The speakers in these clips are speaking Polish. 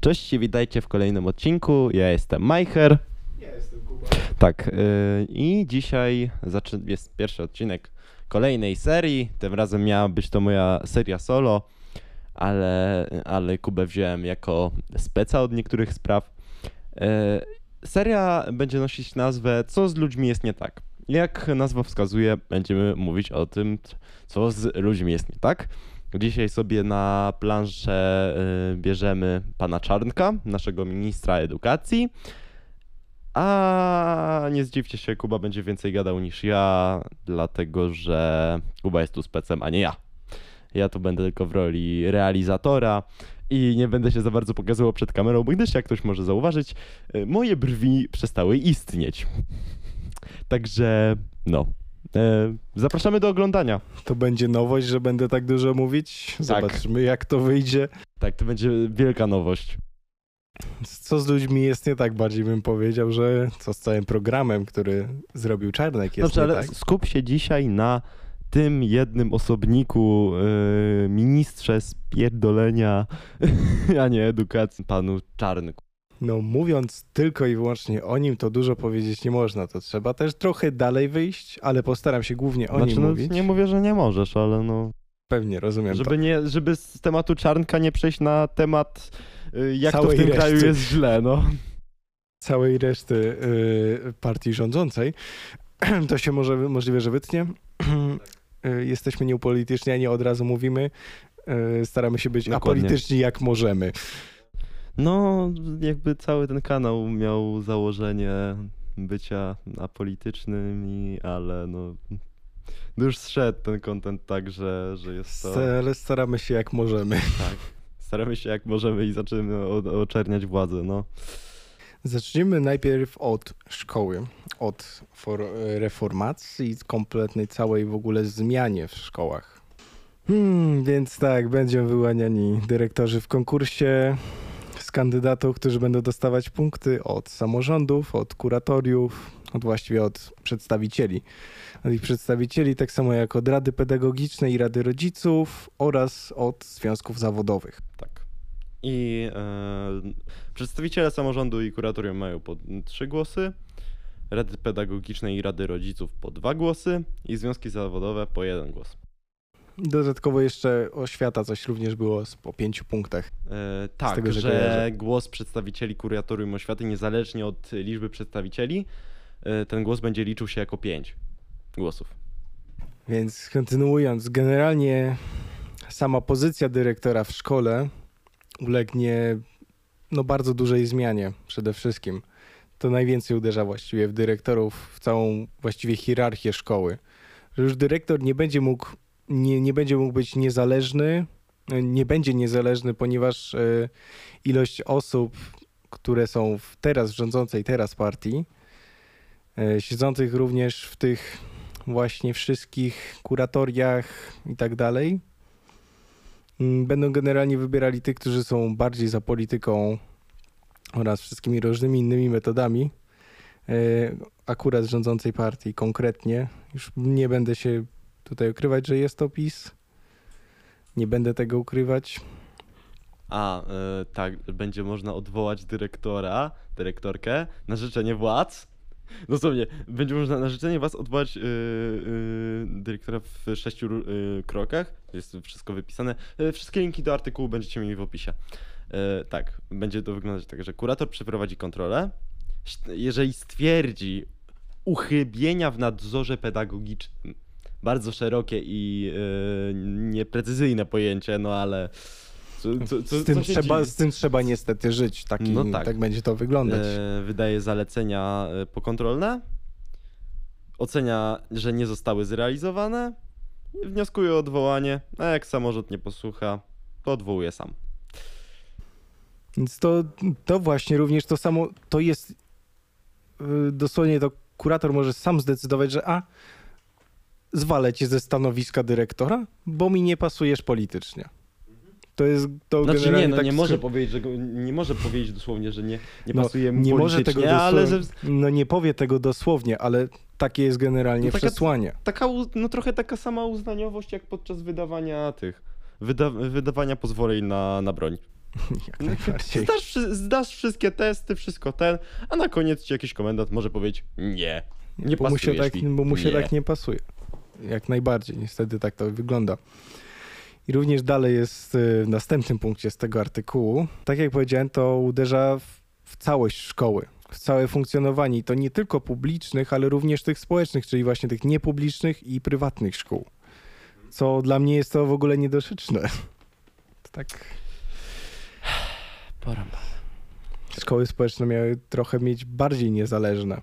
Cześć, witajcie w kolejnym odcinku. Ja jestem Majcher. Ja jestem Kuba. Tak, yy, i dzisiaj jest pierwszy odcinek kolejnej serii. Tym razem miała być to moja seria solo, ale, ale Kubę wziąłem jako speca od niektórych spraw. Yy, seria będzie nosić nazwę Co z ludźmi jest nie tak. Jak nazwa wskazuje, będziemy mówić o tym, co z ludźmi jest nie tak. Dzisiaj sobie na planszę y, bierzemy pana Czarnka, naszego ministra edukacji. A nie zdziwcie się, Kuba będzie więcej gadał niż ja, dlatego że Kuba jest tu specem, a nie ja. Ja tu będę tylko w roli realizatora i nie będę się za bardzo pokazywał przed kamerą, bo gdyż jak ktoś może zauważyć, y, moje brwi przestały istnieć. Także no. E, Zapraszamy do oglądania. To będzie nowość, że będę tak dużo mówić. Zobaczmy, jak to wyjdzie. Tak, to będzie wielka nowość. Co z ludźmi jest nie tak, bardziej bym powiedział, że co z całym programem, który zrobił Czarnek jest nie ale tak. skup się dzisiaj na tym jednym osobniku, yy, ministrze spierdolenia, a nie edukacji, panu Czarnku. No mówiąc tylko i wyłącznie o nim, to dużo powiedzieć nie można. To trzeba też trochę dalej wyjść, ale postaram się głównie o Znaczy, nim no, mówić. nie mówię, że nie możesz, ale no, Pewnie, rozumiem żeby, to. nie, żeby z tematu Czarnka nie przejść na temat, yy, jak to Całej w tym kraju reszty. jest źle, no. Całej reszty y, partii rządzącej. To się może, możliwe, że wytnie. Y, Jesteśmy nieupolityczniani, od razu mówimy. Y, Staramy się być Dokładnie. apolityczni jak możemy. No, jakby cały ten kanał miał założenie bycia apolitycznym, ale no, no już zszedł ten content tak, że, że jest to... Ale staramy się jak możemy. Tak. Staramy się jak możemy i zaczynamy oczerniać władzę, no. Zaczniemy najpierw od szkoły, od for, reformacji, kompletnej całej w ogóle zmianie w szkołach. Hmm, więc tak, będą wyłaniani dyrektorzy w konkursie kandydatów, którzy będą dostawać punkty od samorządów, od kuratoriów, od właściwie od przedstawicieli. Od ich przedstawicieli, tak samo jak od Rady Pedagogicznej i Rady Rodziców oraz od związków zawodowych. Tak. I e, przedstawiciele samorządu i kuratorium mają po trzy głosy, Rady Pedagogicznej i Rady Rodziców po dwa głosy i związki zawodowe po jeden głos. Dodatkowo jeszcze oświata coś również było po pięciu punktach. E, tak, tego, że że głos przedstawicieli kuratorium oświaty, niezależnie od liczby przedstawicieli, e, ten głos będzie liczył się jako pięć głosów. Więc kontynuując, generalnie sama pozycja dyrektora w szkole ulegnie no, bardzo dużej zmianie przede wszystkim. To najwięcej uderza właściwie w dyrektorów, w całą właściwie hierarchię szkoły. Że już dyrektor nie będzie mógł, nie, nie będzie mógł być niezależny, nie będzie niezależny, ponieważ e, ilość osób, które są w teraz w rządzącej teraz partii, e, siedzących również w tych właśnie wszystkich kuratoriach i tak dalej. Mm, Będą generalnie wybierali tych, którzy są bardziej za polityką oraz wszystkimi różnymi innymi metodami. e, Akurat rządzącej partii konkretnie. Już nie będę się tutaj ukrywać, że jest to PiS. Nie będę tego ukrywać. A, e, tak, będzie można odwołać dyrektora, dyrektorkę na życzenie władz. Dosłownie, będzie można na życzenie władz odwołać e, e, dyrektora w sześciu krokach. Jest wszystko wypisane. Wszystkie linki do artykułu będziecie mieli w opisie. Tak, będzie to wyglądać tak, że kurator przeprowadzi kontrolę. Jeżeli stwierdzi uchybienia w nadzorze pedagogicznym, bardzo szerokie i e, nieprecyzyjne pojęcie, no ale co, co, co, z, tym trzeba, z tym trzeba niestety żyć. Taki, No tak. tak. będzie to wyglądać. E, wydaje zalecenia e, pokontrolne, ocenia, że nie zostały zrealizowane, wnioskuje o odwołanie, a jak samorząd nie posłucha, to odwołuje sam. Więc to, to właśnie również to samo, to jest yy, dosłownie to kurator może sam zdecydować, że a zwalę cię ze stanowiska dyrektora, bo mi nie pasujesz politycznie. To jest to Znaczy nie, no tak nie może powiedzieć, że go, nie może powiedzieć dosłownie, że nie, nie No, pasuje mu nie może tego ale dosłownie, że no nie powie tego dosłownie, ale takie jest generalnie No taka- przesłanie. taka, no trochę taka sama uznaniowość jak podczas wydawania tych, wyda, wydawania pozwoleń na, na broń. Jak najbardziej. Zdasz, zdasz wszystkie testy, wszystko ten, a na koniec ci jakiś komendant może powiedzieć nie. Nie bo mu się tak, mi. bo mu się Nie. tak nie pasuje. Jak najbardziej, niestety tak to wygląda. I również dalej jest y, w następnym punkcie z tego artykułu. Tak jak powiedziałem, to uderza w, w całość szkoły, w całe funkcjonowanie i to nie tylko publicznych, ale również tych społecznych, czyli właśnie tych niepublicznych i prywatnych szkół. Co dla mnie jest to w ogóle niedorzeczne. To tak Porąbane. szkoły społeczne miały trochę mieć bardziej niezależne.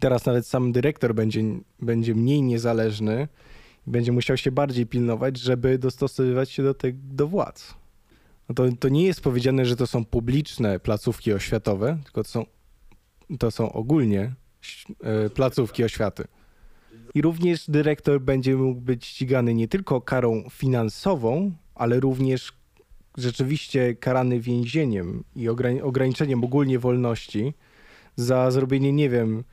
Teraz nawet sam dyrektor będzie, będzie mniej niezależny i będzie musiał się bardziej pilnować, żeby dostosowywać się do, tych, do władz. No to, to nie jest powiedziane, że to są publiczne placówki oświatowe, tylko to są, to są ogólnie e, placówki oświaty. I również dyrektor będzie mógł być ścigany nie tylko karą finansową, ale również rzeczywiście karany więzieniem i ograni- ograniczeniem ogólnie wolności za zrobienie, nie wiem,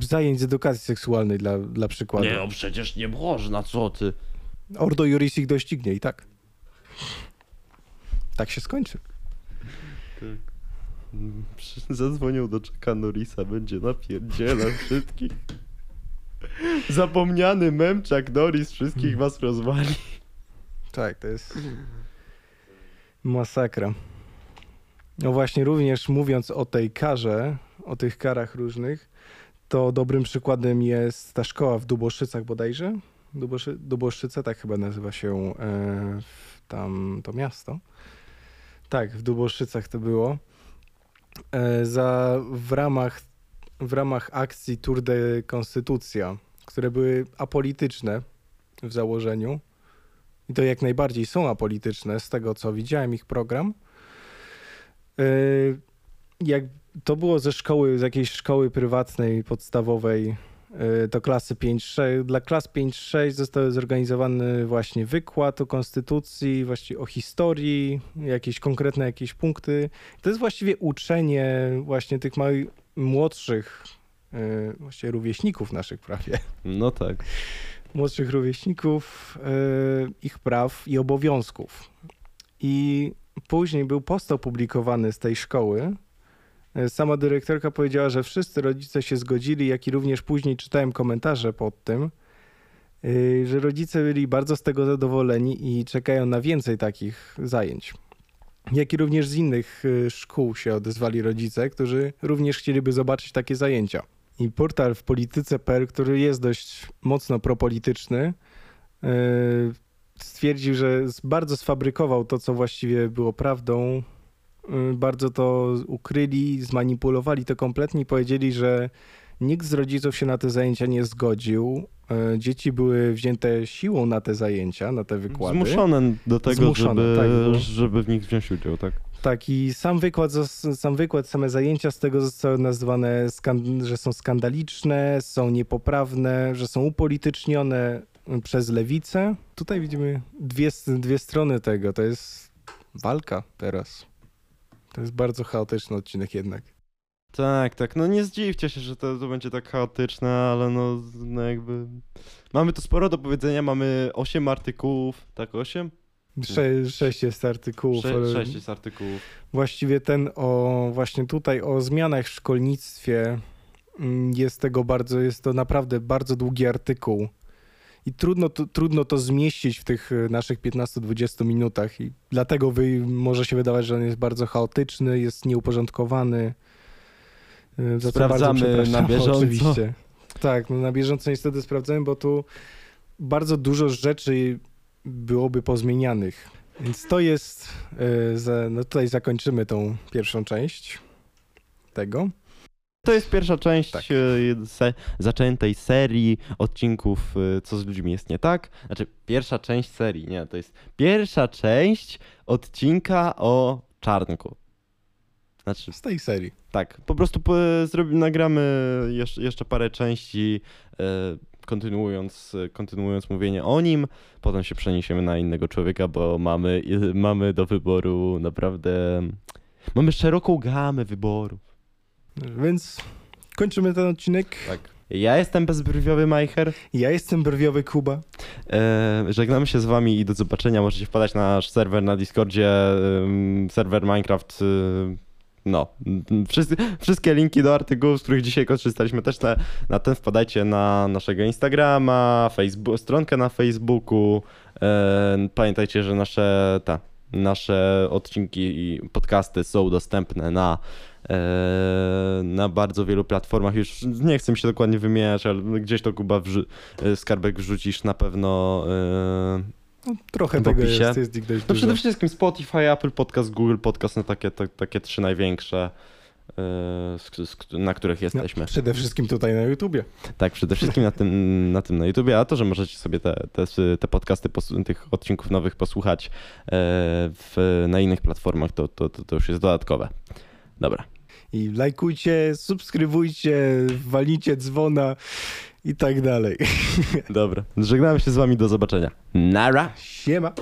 zajęć z edukacji seksualnej dla, dla przykładu. Nie, no przecież nie można, co ty. Ordo Juris ich doścignie i tak. Tak się skończy. Przy- Zadzwonią do Chucka Norrisa, będzie napierdzielał wszystkich. Zapomniany mem Chuck Norris wszystkich was rozwali. Tak, to jest masakra. No właśnie, również mówiąc o tej karze, o tych karach różnych, to dobrym przykładem jest ta szkoła w Duboszycach bodajże. Duboszy, Duboszyce, tak chyba nazywa się e, tam to miasto. Tak, w Duboszycach to było. E, za, w, ramach, w ramach akcji Tour de Konstytucja, które były apolityczne w założeniu, i to jak najbardziej są apolityczne, z tego co widziałem ich program. Yy, Jak to było ze szkoły, z jakiejś szkoły prywatnej, podstawowej, yy, to klasy 5-6. Dla klas 5-6 został zorganizowany właśnie wykład o konstytucji, właściwie o historii, jakieś konkretne jakieś punkty. To jest właściwie uczenie właśnie tych małych, młodszych, yy, właściwie rówieśników naszych prawie No tak. młodszych rówieśników, ich praw i obowiązków. I później był post opublikowany z tej szkoły. E, Sama dyrektorka powiedziała, że wszyscy rodzice się zgodzili, jak i również później czytałem komentarze pod tym, e, że rodzice byli bardzo z tego zadowoleni i czekają na więcej takich zajęć. Jak i również z innych e, szkół się odezwali rodzice, którzy również chcieliby zobaczyć takie zajęcia. I portal w polityce.pl, który jest dość mocno propolityczny, stwierdził, że bardzo sfabrykował to, co właściwie było prawdą. Yy, Bardzo to ukryli, zmanipulowali to kompletnie i powiedzieli, że nikt z rodziców się na te zajęcia nie zgodził. Yy, Dzieci były wzięte siłą na te zajęcia, na te wykłady. Zmuszone do tego, Zmuszone, żeby, tak, bo- żeby w nich wziąć udział, tak? Tak, i sam wykład, sam wykład, same zajęcia z tego zostały nazwane, że są skandaliczne, są niepoprawne, że są upolitycznione przez lewicę. Tutaj widzimy dwie, dwie strony tego. To jest walka teraz. To jest bardzo chaotyczny odcinek jednak. Tak, tak. No nie zdziwcie się, że to, to będzie tak chaotyczne, ale no, no jakby. Mamy tu sporo do powiedzenia, mamy 8 artykułów, tak 8? Sze- sześć jest artykułów. ale 6 jest artykułów. Właściwie ten o właśnie tutaj o zmianach w szkolnictwie mm, jest tego bardzo, jest to naprawdę bardzo długi artykuł. I trudno to, trudno to zmieścić w tych y, naszych 15-20 minutach. I dlatego wy, może się wydawać, że on jest bardzo chaotyczny, jest nieuporządkowany. Y, za Sprawdzamy na bieżąco. Oczywiście. Tak, no na bieżąco niestety sprawdzałem, bo tu bardzo dużo rzeczy byłoby pozmienianych. Więc to jest, za, no tutaj zakończymy tą pierwszą część tego. To jest pierwsza część Tak. e, se, zaczętej serii odcinków e, Co z ludźmi jest nie tak. Znaczy, pierwsza część serii, nie, to jest pierwsza część odcinka o czarnku. Znaczy, Z tej serii. tak, po prostu po, zrobi, nagramy jeszcze, jeszcze parę części, e, kontynuując, kontynuując mówienie o nim. Potem się przeniesiemy na innego człowieka, bo mamy, mamy do wyboru naprawdę. Mamy szeroką gamę wyborów. Więc kończymy ten odcinek. Tak. Ja jestem bezbrwiowy Majcher. Ja jestem brwiowy Kuba. E, żegnamy się z wami i do zobaczenia. Możecie wpadać na nasz serwer na Discordzie, ym, serwer Minecraft. y, No, wszyscy, wszystkie linki do artykułów, z których dzisiaj korzystaliśmy też na, na ten wpadajcie na naszego Instagrama, Facebook, stronkę na Facebooku. Pamiętajcie, że nasze, ta, nasze odcinki i podcasty są dostępne na, na bardzo wielu platformach. Już nie chcę mi się dokładnie wymieniać, ale gdzieś to Kuba wrzu- e, skarbek wrzucisz na pewno. e, No, trochę W tego opisie. jest, jest dość No przede wszystkim Spotify, Apple Podcast, Google Podcast, no takie, te, takie trzy największe, e, na których No, jesteśmy. przede wszystkim tutaj na YouTubie. Tak, przede wszystkim na tym, na tym na YouTubie, a to, że możecie sobie te, te, te podcasty, tych odcinków nowych posłuchać e, w, na innych platformach, to, to, to, to już jest dodatkowe. Dobra. I lajkujcie, subskrybujcie, walicie dzwona i tak dalej. Dobra. Żegnamy się z wami, do zobaczenia. Nara! Siema.